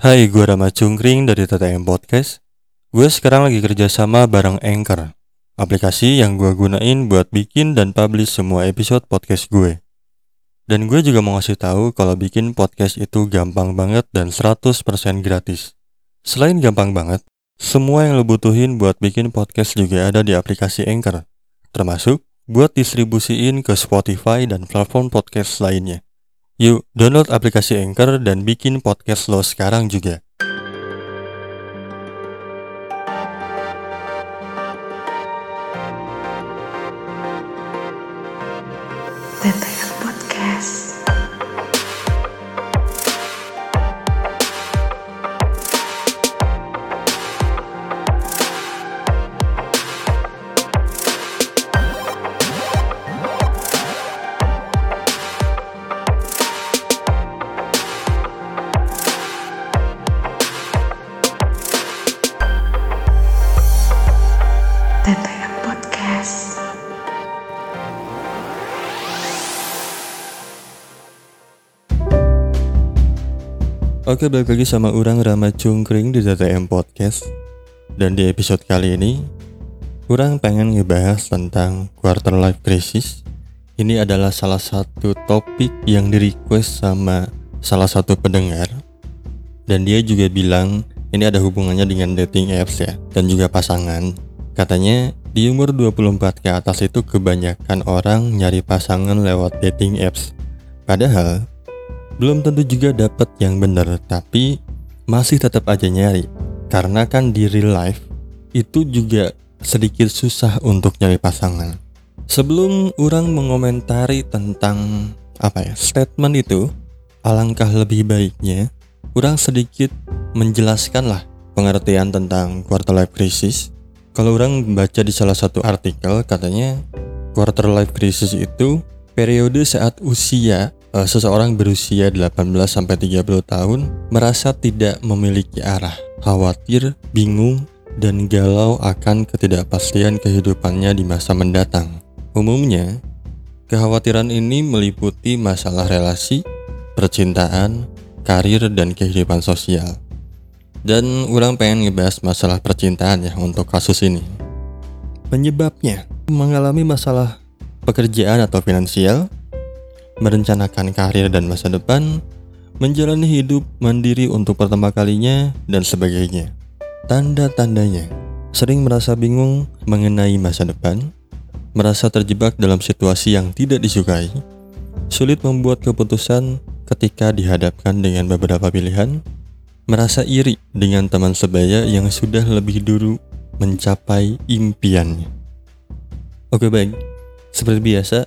Hai, gue Rama Cungkring dari TTM Podcast. Gue sekarang lagi kerja sama bareng Anchor, aplikasi yang gue gunain buat bikin dan publish semua episode podcast gue. Dan gue juga mau ngasih tahu kalau bikin podcast itu gampang banget dan 100% gratis. Selain gampang banget, semua yang lo butuhin buat bikin podcast juga ada di aplikasi Anchor, termasuk buat distribusiin ke Spotify dan platform podcast lainnya. Yuk, download aplikasi Anchor dan bikin podcast lo sekarang juga. TTM Oke, balik lagi sama orang Rama Cungkring di TTM Podcast. Dan di episode kali ini, orang pengen ngebahas tentang quarter life crisis. Ini adalah salah satu topik yang di request sama salah satu pendengar. Dan dia juga bilang ini ada hubungannya dengan dating apps ya, dan juga pasangan. Katanya di umur 24 ke atas itu kebanyakan orang nyari pasangan lewat dating apps. Padahal belum tentu juga dapat yang benar, tapi masih tetap aja nyari. Karena kan di real life itu juga sedikit susah untuk nyari pasangan. Sebelum orang mengomentari tentang apa ya statement itu, alangkah lebih baiknya orang sedikit menjelaskan lah pengertian tentang quarter life crisis. Kalau orang baca di salah satu artikel katanya quarter life crisis itu periode saat usia eh, seseorang berusia 18 sampai 30 tahun merasa tidak memiliki arah, khawatir, bingung, dan galau akan ketidakpastian kehidupannya di masa mendatang. Umumnya, kekhawatiran ini meliputi masalah relasi, percintaan, karir, dan kehidupan sosial. Dan orang pengen ngebahas masalah percintaan ya untuk kasus ini. Penyebabnya mengalami masalah pekerjaan atau finansial, merencanakan karir dan masa depan, menjalani hidup mandiri untuk pertama kalinya, dan sebagainya. Tanda-tandanya sering merasa bingung mengenai masa depan, merasa terjebak dalam situasi yang tidak disukai, sulit membuat keputusan ketika dihadapkan dengan beberapa pilihan, merasa iri dengan teman sebaya yang sudah lebih dulu mencapai impiannya. Oke baik, seperti biasa,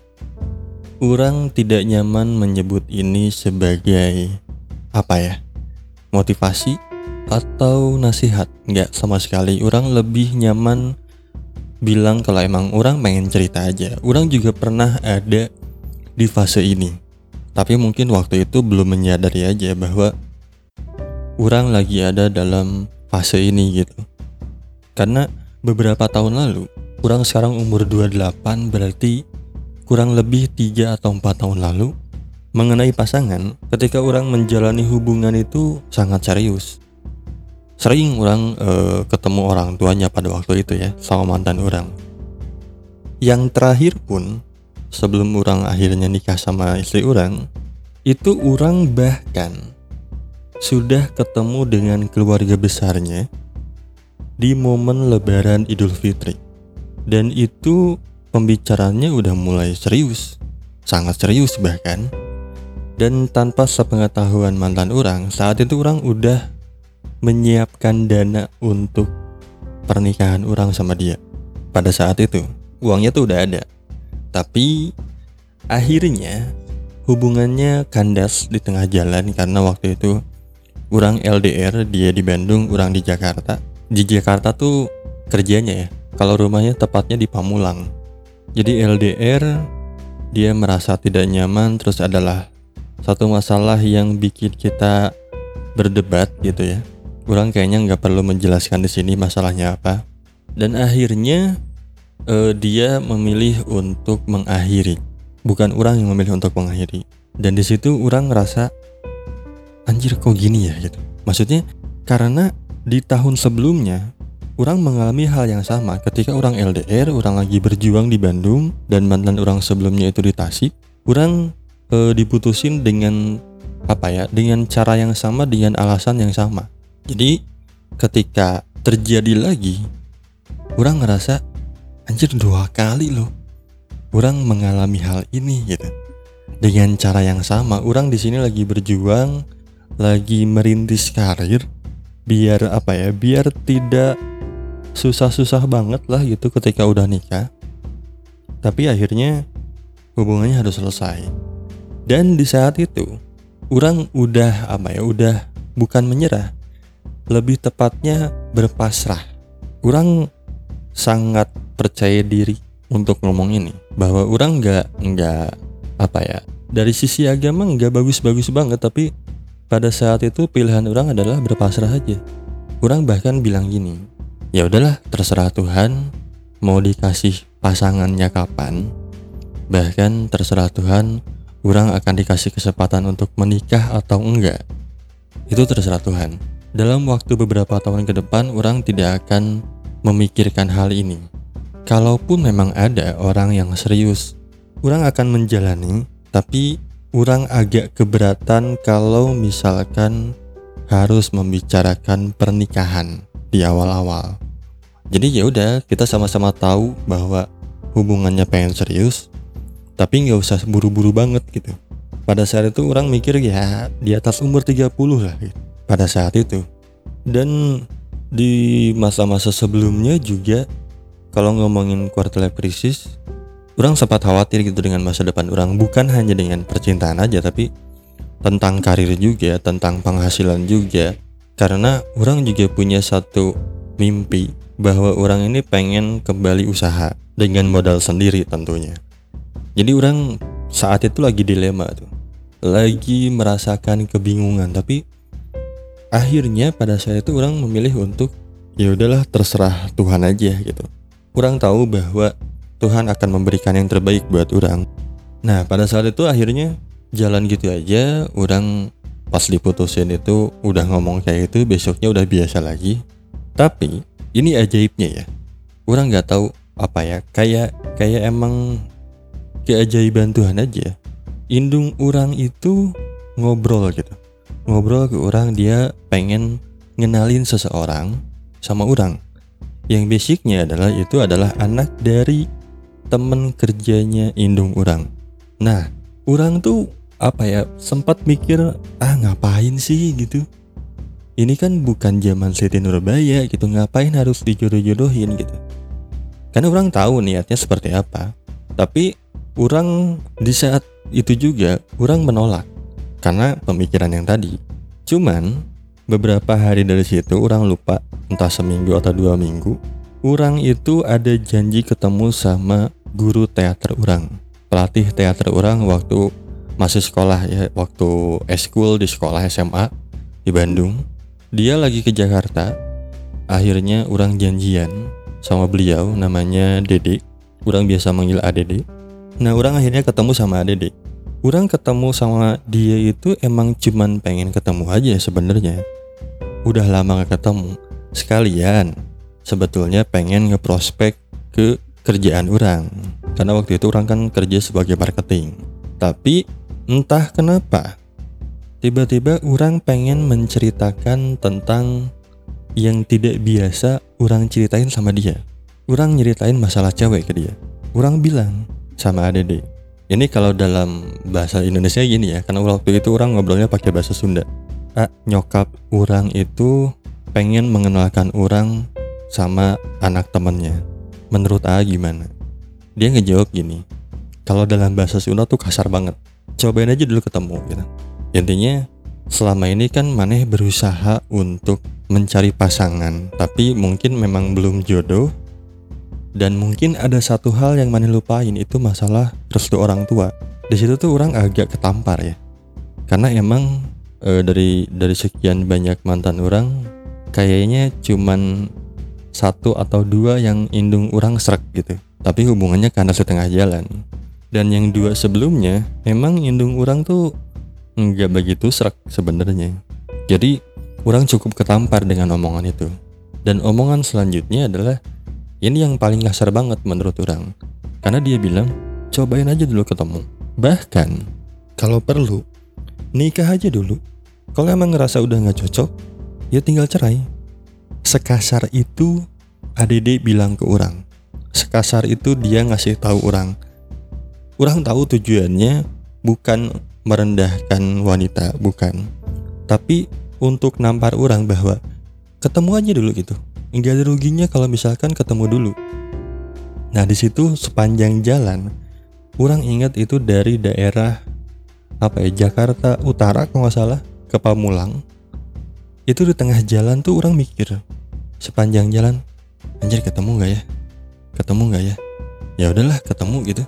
orang tidak nyaman menyebut ini sebagai apa ya, motivasi atau nasihat. Nggak sama sekali, orang lebih nyaman bilang kalau emang orang pengen cerita aja. Orang juga pernah ada di fase ini. Tapi mungkin waktu itu belum menyadari aja bahwa orang lagi ada dalam fase ini gitu. Karena beberapa tahun lalu, orang sekarang umur 28 berarti kurang lebih 3 atau 4 tahun lalu mengenai pasangan ketika orang menjalani hubungan itu sangat serius. Sering orang eh, ketemu orang tuanya pada waktu itu ya sama mantan orang. Yang terakhir pun sebelum orang akhirnya nikah sama istri orang, itu orang bahkan sudah ketemu dengan keluarga besarnya di momen lebaran Idul Fitri. Dan itu pembicaranya udah mulai serius, sangat serius bahkan. Dan tanpa sepengetahuan mantan orang, saat itu orang udah menyiapkan dana untuk pernikahan orang sama dia. Pada saat itu, uangnya tuh udah ada. Tapi akhirnya hubungannya kandas di tengah jalan karena waktu itu orang LDR, dia di Bandung, orang di Jakarta. Di Jakarta tuh kerjanya ya. Kalau rumahnya tepatnya di Pamulang. Jadi LDR dia merasa tidak nyaman terus adalah satu masalah yang bikin kita berdebat gitu ya. Orang kayaknya nggak perlu menjelaskan di sini masalahnya apa. Dan akhirnya eh, dia memilih untuk mengakhiri. Bukan orang yang memilih untuk mengakhiri. Dan di situ orang ngerasa anjir kok gini ya gitu. Maksudnya karena di tahun sebelumnya orang mengalami hal yang sama ketika orang LDR, orang lagi berjuang di Bandung dan mantan orang sebelumnya itu di Tasik, orang e, diputusin dengan apa ya? Dengan cara yang sama dengan alasan yang sama. Jadi ketika terjadi lagi, orang ngerasa anjir dua kali loh. Orang mengalami hal ini gitu. Dengan cara yang sama, orang di sini lagi berjuang, lagi merintis karir, biar apa ya biar tidak susah-susah banget lah gitu ketika udah nikah. Tapi akhirnya hubungannya harus selesai. Dan di saat itu orang udah apa ya udah bukan menyerah. Lebih tepatnya berpasrah. Orang sangat percaya diri untuk ngomong ini bahwa orang nggak nggak apa ya dari sisi agama nggak bagus-bagus banget tapi pada saat itu pilihan orang adalah berpasrah aja. Orang bahkan bilang gini, ya udahlah terserah Tuhan mau dikasih pasangannya kapan. Bahkan terserah Tuhan orang akan dikasih kesempatan untuk menikah atau enggak. Itu terserah Tuhan. Dalam waktu beberapa tahun ke depan orang tidak akan memikirkan hal ini. Kalaupun memang ada orang yang serius, orang akan menjalani, tapi orang agak keberatan kalau misalkan harus membicarakan pernikahan di awal-awal. Jadi ya udah kita sama-sama tahu bahwa hubungannya pengen serius, tapi nggak usah buru-buru banget gitu. Pada saat itu orang mikir ya di atas umur 30 lah gitu. pada saat itu. Dan di masa-masa sebelumnya juga kalau ngomongin quarter life crisis orang sempat khawatir gitu dengan masa depan orang bukan hanya dengan percintaan aja tapi tentang karir juga tentang penghasilan juga karena orang juga punya satu mimpi bahwa orang ini pengen kembali usaha dengan modal sendiri tentunya. Jadi orang saat itu lagi dilema tuh. Lagi merasakan kebingungan tapi akhirnya pada saat itu orang memilih untuk ya udahlah terserah Tuhan aja gitu. Orang tahu bahwa Tuhan akan memberikan yang terbaik buat orang. Nah pada saat itu akhirnya jalan gitu aja, orang pas diputusin itu udah ngomong kayak itu, besoknya udah biasa lagi. Tapi ini ajaibnya ya, orang nggak tahu apa ya, kayak kayak emang keajaiban Tuhan aja. Indung orang itu ngobrol gitu, ngobrol ke orang dia pengen ngenalin seseorang sama orang yang basicnya adalah itu adalah anak dari temen kerjanya indung orang. Nah, orang tuh apa ya sempat mikir ah ngapain sih gitu. Ini kan bukan zaman Siti Nurbaya gitu ngapain harus dijodoh-jodohin gitu. Karena orang tahu niatnya seperti apa. Tapi orang di saat itu juga orang menolak karena pemikiran yang tadi. Cuman beberapa hari dari situ orang lupa entah seminggu atau dua minggu orang itu ada janji ketemu sama guru teater orang pelatih teater orang waktu masih sekolah ya waktu eskul di sekolah SMA di Bandung. Dia lagi ke Jakarta. Akhirnya orang janjian sama beliau namanya Dede orang biasa manggil ADD nah orang akhirnya ketemu sama ADD orang ketemu sama dia itu emang cuman pengen ketemu aja sebenarnya. Udah lama gak ketemu. Sekalian. Sebetulnya pengen ngeprospek ke kerjaan orang. Karena waktu itu orang kan kerja sebagai marketing. Tapi entah kenapa tiba-tiba orang pengen menceritakan tentang yang tidak biasa orang ceritain sama dia orang nyeritain masalah cewek ke dia orang bilang sama ADD ini kalau dalam bahasa Indonesia gini ya karena waktu itu orang ngobrolnya pakai bahasa Sunda ah, nyokap orang itu pengen mengenalkan orang sama anak temennya Menurut A gimana? Dia ngejawab gini, kalau dalam bahasa Sunda tuh kasar banget. Cobain aja dulu ketemu gitu. Intinya selama ini kan Maneh berusaha untuk mencari pasangan, tapi mungkin memang belum jodoh dan mungkin ada satu hal yang Maneh lupain itu masalah restu orang tua. Di situ tuh orang agak ketampar ya. Karena emang e, dari dari sekian banyak mantan orang kayaknya cuman satu atau dua yang indung orang serak gitu tapi hubungannya karena setengah jalan dan yang dua sebelumnya memang indung orang tuh nggak begitu serak sebenarnya jadi orang cukup ketampar dengan omongan itu. Dan omongan selanjutnya adalah ini yang paling kasar banget menurut orang. Karena dia bilang, cobain aja dulu ketemu. Bahkan, kalau perlu, nikah aja dulu. Kalau emang ngerasa udah nggak cocok, ya tinggal cerai. Sekasar itu ADD bilang ke orang. Sekasar itu dia ngasih tahu orang. Orang tahu tujuannya bukan merendahkan wanita, bukan. Tapi untuk nampar orang bahwa ketemu aja dulu gitu. Nggak ada ruginya kalau misalkan ketemu dulu. Nah di situ sepanjang jalan, orang ingat itu dari daerah apa ya Jakarta Utara kalau nggak salah ke Pamulang. Itu di tengah jalan tuh orang mikir sepanjang jalan, anjir ketemu nggak ya? Ketemu nggak ya? Ya udahlah ketemu gitu.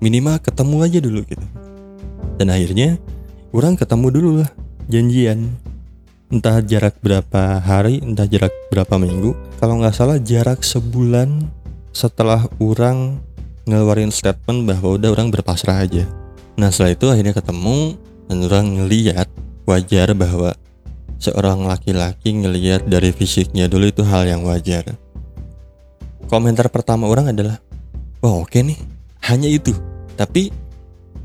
Minimal ketemu aja dulu gitu. Dan akhirnya orang ketemu dulu lah janjian entah jarak berapa hari, entah jarak berapa minggu. Kalau nggak salah jarak sebulan setelah orang ngeluarin statement bahwa udah orang berpasrah aja. Nah setelah itu akhirnya ketemu dan orang ngeliat wajar bahwa seorang laki-laki ngeliat dari fisiknya dulu itu hal yang wajar. Komentar pertama orang adalah, wah oke nih, hanya itu. Tapi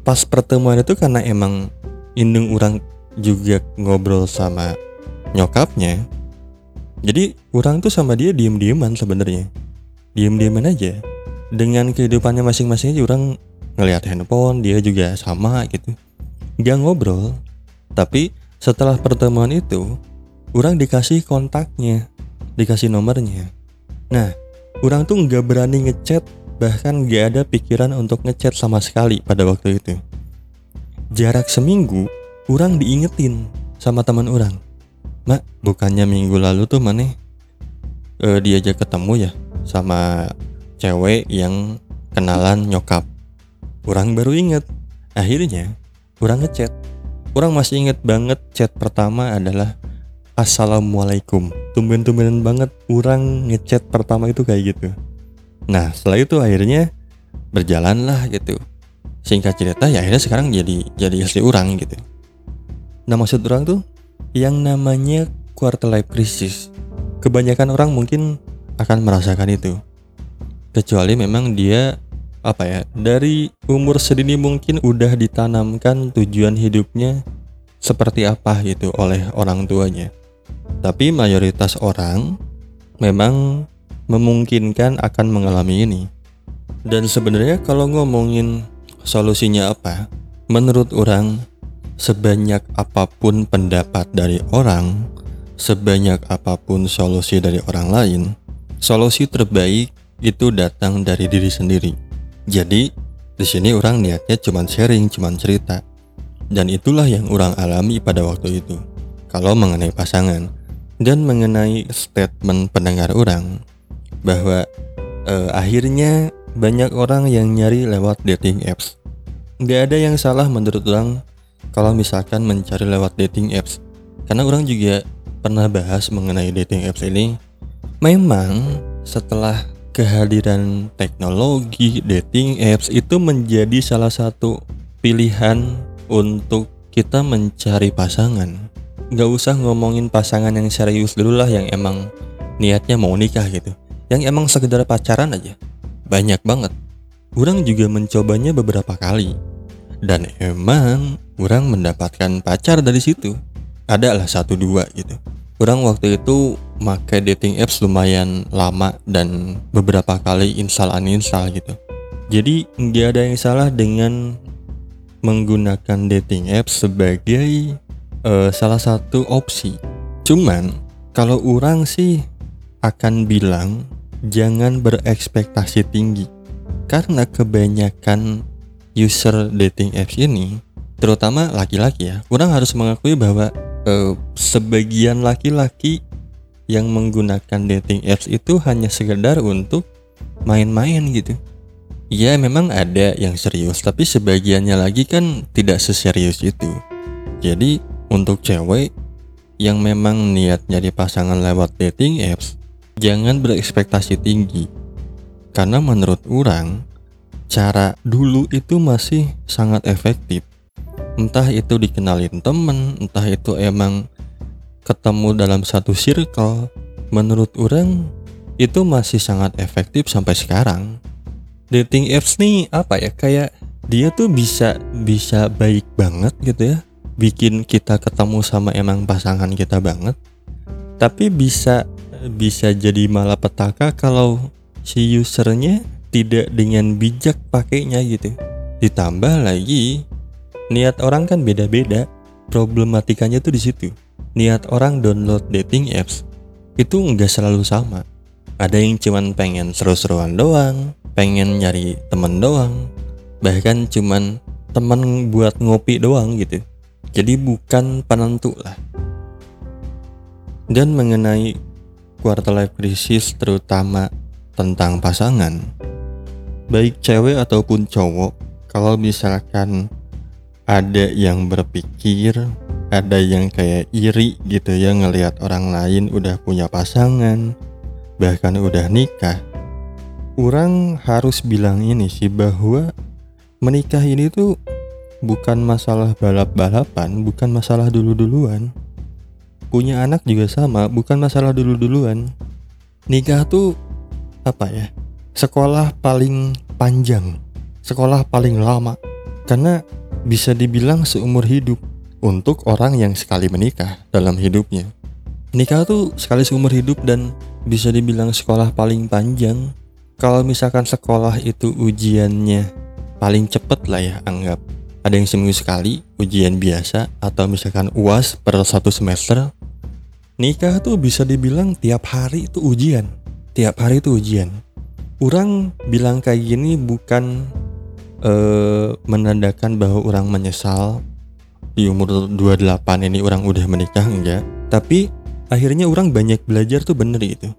pas pertemuan itu karena emang indung orang juga ngobrol sama nyokapnya jadi orang tuh sama dia diem-dieman sebenarnya. Diem-dieman aja. Dengan kehidupannya masing-masing aja orang ngelihat handphone dia juga sama gitu. Gak ngobrol. Tapi setelah pertemuan itu orang dikasih kontaknya dikasih nomornya. Nah orang tuh nggak berani ngechat bahkan gak ada pikiran untuk ngechat sama sekali pada waktu itu jarak seminggu orang diingetin sama teman orang Mak, bukannya minggu lalu tuh mana uh, diajak ketemu ya sama cewek yang kenalan nyokap. Orang baru inget. Akhirnya, orang ngechat. Orang masih inget banget chat pertama adalah Assalamualaikum. Tumben-tumbenan banget orang ngechat pertama itu kayak gitu. Nah, setelah itu akhirnya berjalanlah gitu. Singkat cerita ya akhirnya sekarang jadi jadi istri orang gitu. Nah maksud orang tuh yang namanya quarter life crisis. Kebanyakan orang mungkin akan merasakan itu. Kecuali memang dia apa ya, dari umur sedini mungkin udah ditanamkan tujuan hidupnya seperti apa gitu oleh orang tuanya. Tapi mayoritas orang memang memungkinkan akan mengalami ini. Dan sebenarnya kalau ngomongin solusinya apa, menurut orang sebanyak apa pun pendapat dari orang, sebanyak apa pun solusi dari orang lain, solusi terbaik itu datang dari diri sendiri. Jadi, di sini orang niatnya cuma sharing, cuma cerita. Dan itulah yang orang alami pada waktu itu. Kalau mengenai pasangan dan mengenai statement pendengar orang bahwa eh, akhirnya banyak orang yang nyari lewat dating apps. Gak ada yang salah menurut orang kalau misalkan mencari lewat dating apps. Karena orang juga pernah bahas mengenai dating apps ini. Memang setelah kehadiran teknologi dating apps itu menjadi salah satu pilihan untuk kita mencari pasangan. Nggak usah ngomongin pasangan yang serius dulu lah yang emang niatnya mau nikah gitu yang emang sekedar pacaran aja. Banyak banget. Orang juga mencobanya beberapa kali. Dan emang orang mendapatkan pacar dari situ. Ada lah satu dua gitu. Orang waktu itu pakai dating apps lumayan lama dan beberapa kali install uninstall gitu. Jadi nggak ada yang salah dengan menggunakan dating apps sebagai uh, salah satu opsi. Cuman kalau orang sih akan bilang jangan berekspektasi tinggi. Karena kebanyakan user dating apps ini terutama laki-laki ya orang harus mengakui bahwa eh, sebagian laki-laki yang menggunakan dating apps itu hanya sekedar untuk main-main gitu. Ya memang ada yang serius tapi sebagiannya lagi kan tidak seserius itu. Jadi untuk cewek yang memang niat nyari pasangan lewat dating apps jangan berekspektasi tinggi. Karena menurut orang cara dulu itu masih sangat efektif. Entah itu dikenalin temen, entah itu emang ketemu dalam satu circle menurut orang itu masih sangat efektif sampai sekarang. Dating apps nih apa ya kayak dia tuh bisa bisa baik banget gitu ya. Bikin kita ketemu sama emang pasangan kita banget. Tapi bisa bisa jadi malapetaka kalau si usernya tidak dengan bijak pakainya gitu. Ditambah lagi niat orang kan beda-beda. Problematikanya tuh di situ. Niat orang download dating apps itu nggak selalu sama. Ada yang cuman pengen seru-seruan doang pengen nyari temen doang bahkan cuman temen buat ngopi doang gitu. Jadi bukan penentu lah. Dan mengenai quarter life crisis terutama tentang pasangan. Baik cewek ataupun cowok kalau misalkan ada yang berpikir ada yang kayak iri gitu ya ngelihat orang lain udah punya pasangan bahkan udah nikah orang harus bilang ini sih bahwa menikah ini tuh bukan masalah balap-balapan bukan masalah dulu-duluan punya anak juga sama bukan masalah dulu-duluan nikah tuh apa ya sekolah paling panjang sekolah paling lama karena bisa dibilang seumur hidup untuk orang yang sekali menikah dalam hidupnya. Nikah tuh sekali seumur hidup dan bisa dibilang sekolah paling panjang. Kalau misalkan sekolah itu ujiannya paling cepet lah ya anggap. Ada yang seminggu sekali ujian biasa atau misalkan uas per satu semester. Nikah tuh bisa dibilang tiap hari itu ujian. Tiap hari itu ujian. Orang bilang kayak gini bukan uh, menandakan bahwa orang menyesal di umur 28 ini orang udah menikah enggak tapi akhirnya orang banyak belajar tuh bener itu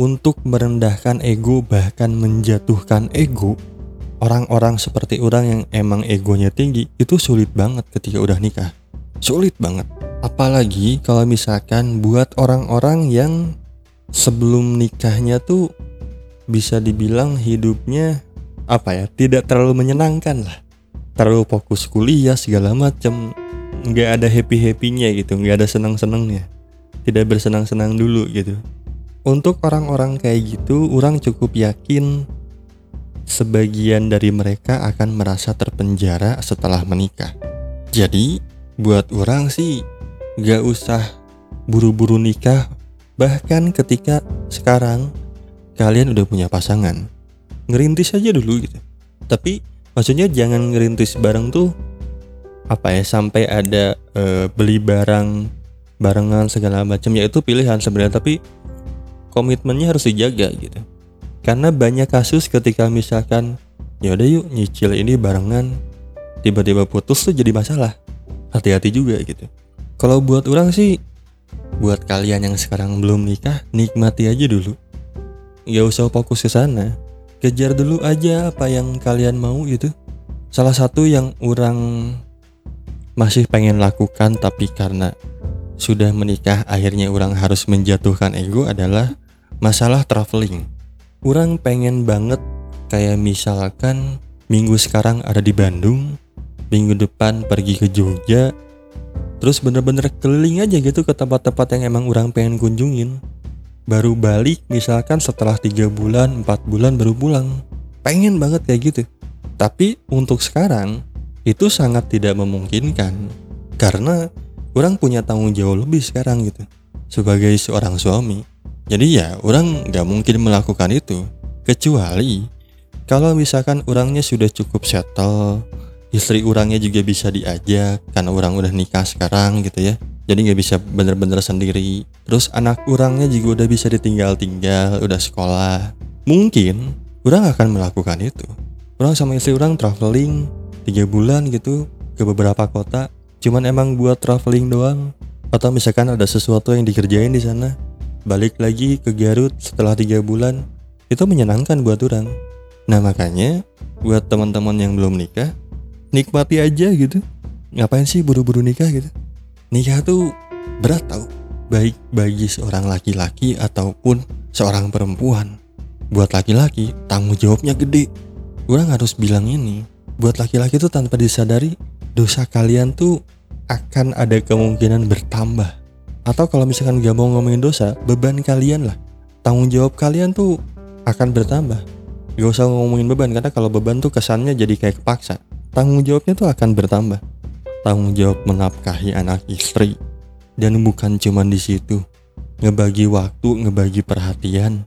untuk merendahkan ego bahkan menjatuhkan ego orang-orang seperti orang yang emang egonya tinggi itu sulit banget ketika udah nikah. Sulit banget. Apalagi kalau misalkan buat orang-orang yang sebelum nikahnya tuh bisa dibilang hidupnya apa ya tidak terlalu menyenangkan lah. Terlalu fokus kuliah segala macam nggak ada happy happynya gitu nggak ada senang senangnya tidak bersenang senang dulu gitu. Untuk orang-orang kayak gitu orang cukup yakin sebagian dari mereka akan merasa terpenjara setelah menikah. Jadi buat orang sih nggak usah buru-buru nikah. Bahkan ketika sekarang kalian udah punya pasangan ngerintis aja dulu gitu. Tapi maksudnya jangan ngerintis bareng tuh apa ya sampai ada e, beli barang barengan segala macam. Ya itu pilihan sebenarnya tapi komitmennya harus dijaga gitu karena banyak kasus ketika misalkan ya udah yuk nyicil ini barengan tiba-tiba putus tuh jadi masalah. Hati-hati juga gitu. Kalau buat orang sih buat kalian yang sekarang belum nikah nikmati aja dulu. Nggak usah fokus ke sana. Kejar dulu aja apa yang kalian mau gitu. Salah satu yang orang masih pengen lakukan tapi karena sudah menikah akhirnya orang harus menjatuhkan ego adalah masalah traveling. Orang pengen banget kayak misalkan minggu sekarang ada di Bandung, minggu depan pergi ke Jogja, terus bener-bener keliling aja gitu ke tempat-tempat yang emang orang pengen kunjungin. Baru balik misalkan setelah tiga bulan, empat bulan baru pulang. Pengen banget kayak gitu. Tapi untuk sekarang itu sangat tidak memungkinkan karena orang punya tanggung jawab lebih sekarang gitu sebagai seorang suami jadi ya orang nggak mungkin melakukan itu kecuali kalau misalkan orangnya sudah cukup settle istri orangnya juga bisa diajak karena orang udah nikah sekarang gitu ya. Jadi nggak bisa bener-bener sendiri. Terus anak orangnya juga udah bisa ditinggal-tinggal udah sekolah. Mungkin orang akan melakukan itu. Orang sama istri orang traveling tiga bulan gitu ke beberapa kota cuman emang buat traveling doang. Atau misalkan ada sesuatu yang dikerjain di sana balik lagi ke Garut setelah tiga bulan itu menyenangkan buat orang. Nah makanya buat teman-teman yang belum nikah nikmati aja gitu. Ngapain sih buru-buru nikah gitu? Nikah tuh berat tau. Baik bagi seorang laki-laki ataupun seorang perempuan. Buat laki-laki tanggung jawabnya gede. Orang harus bilang ini buat laki-laki tuh tanpa disadari dosa kalian tuh akan ada kemungkinan bertambah Atau kalau misalkan gak mau ngomongin dosa, beban kalian lah. Tanggung jawab kalian tuh akan bertambah. Gak usah ngomongin beban, karena kalau beban tuh kesannya jadi kayak kepaksa. Tanggung jawabnya tuh akan bertambah. Tanggung jawab menafkahi anak istri. Dan bukan cuman di situ. Ngebagi waktu, ngebagi perhatian.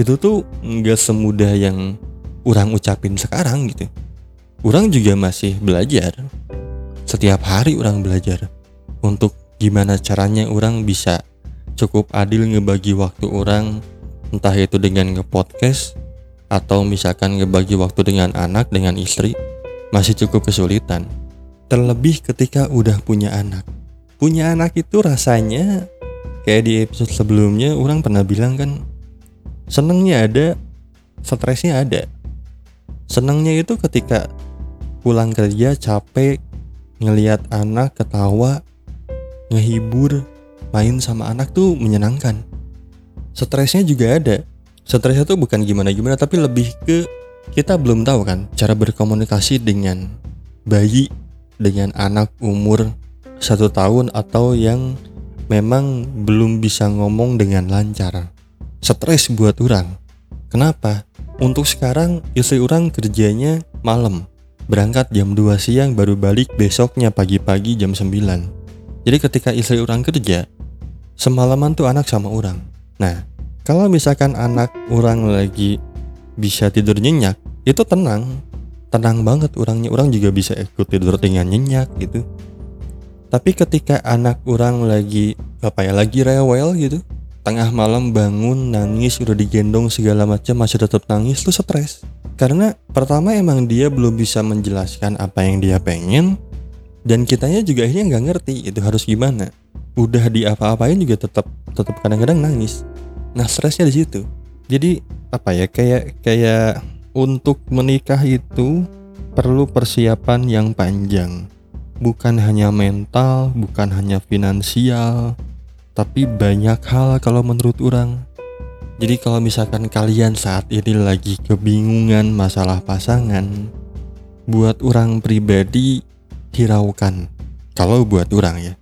Itu tuh nggak semudah yang orang ucapin sekarang gitu. Orang juga masih belajar. Setiap hari orang belajar untuk gimana caranya orang bisa cukup adil ngebagi waktu orang entah itu dengan nge-podcast atau misalkan ngebagi waktu dengan anak dengan istri masih cukup kesulitan. Terlebih ketika udah punya anak. Punya anak itu rasanya kayak di episode sebelumnya orang pernah bilang kan senengnya ada stresnya ada. Senengnya itu ketika pulang kerja capek ngelihat anak ketawa ngehibur main sama anak tuh menyenangkan. Stresnya juga ada. Stresnya tuh bukan gimana-gimana tapi lebih ke kita belum tahu kan cara berkomunikasi dengan bayi dengan anak umur satu tahun atau yang memang belum bisa ngomong dengan lancar. Stres buat orang. Kenapa? Untuk sekarang istri orang kerjanya malam. Berangkat jam 2 siang baru balik besoknya pagi-pagi jam 9 jadi ketika istri orang kerja semalaman tuh anak sama orang. Nah kalau misalkan anak orang lagi bisa tidur nyenyak itu tenang. Tenang banget orangnya. Orang juga bisa ikut tidur dengan nyenyak gitu. Tapi ketika anak orang lagi apa ya lagi rewel gitu tengah malam bangun nangis udah digendong segala macam masih tetap nangis tuh stres. Karena pertama emang dia belum bisa menjelaskan apa yang dia pengen dan kitanya juga akhirnya nggak ngerti itu harus gimana. Udah di apa-apain juga tetap tetap kadang-kadang nangis. Nah stresnya di situ. Jadi apa ya kayak kayak untuk menikah itu perlu persiapan yang panjang. Bukan hanya mental bukan hanya finansial tapi banyak hal kalau menurut orang. Jadi kalau misalkan kalian saat ini lagi kebingungan masalah pasangan, buat orang pribadi hiraukan. Kalau buat orang ya,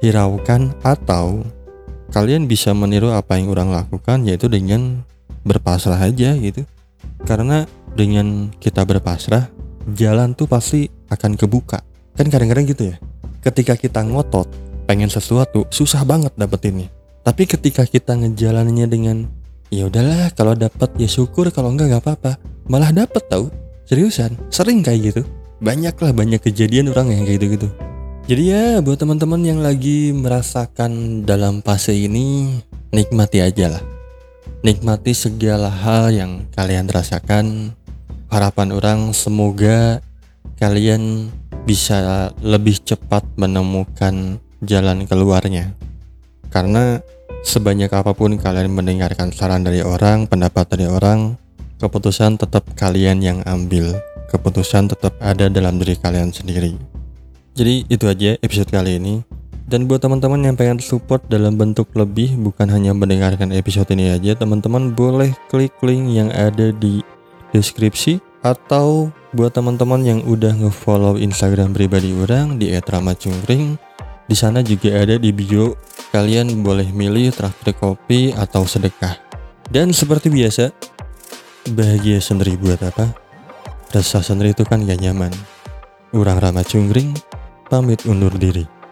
hiraukan atau kalian bisa meniru apa yang orang lakukan yaitu dengan berpasrah aja gitu. Karena dengan kita berpasrah, jalan tuh pasti akan kebuka. Kan kadang-kadang gitu ya. Ketika kita ngotot, pengen sesuatu susah banget dapetinnya tapi ketika kita ngejalaninnya dengan ya udahlah kalau dapat ya syukur kalau enggak nggak apa-apa malah dapet tau seriusan sering kayak gitu banyak lah banyak kejadian orang yang kayak gitu gitu jadi ya buat teman-teman yang lagi merasakan dalam fase ini nikmati aja lah. Nikmati segala hal yang kalian rasakan. Harapan orang semoga kalian bisa lebih cepat menemukan jalan keluarnya. Karena sebanyak apa pun kalian mendengarkan saran dari orang, pendapat dari orang, keputusan tetap kalian yang ambil. Keputusan tetap ada dalam diri kalian sendiri. Jadi itu aja episode kali ini. Dan buat teman-teman yang pengen support dalam bentuk lebih bukan hanya mendengarkan episode ini aja, teman-teman boleh klik link yang ada di deskripsi atau buat teman-teman yang udah ngefollow Instagram pribadi orang di @ramacungkring di sana juga ada di bio, kalian boleh milih traktir kopi atau sedekah. Dan seperti biasa, bahagia sendiri buat apa? Rasa sendiri itu kan gak nyaman. Urang Rama Cungkring, pamit undur diri.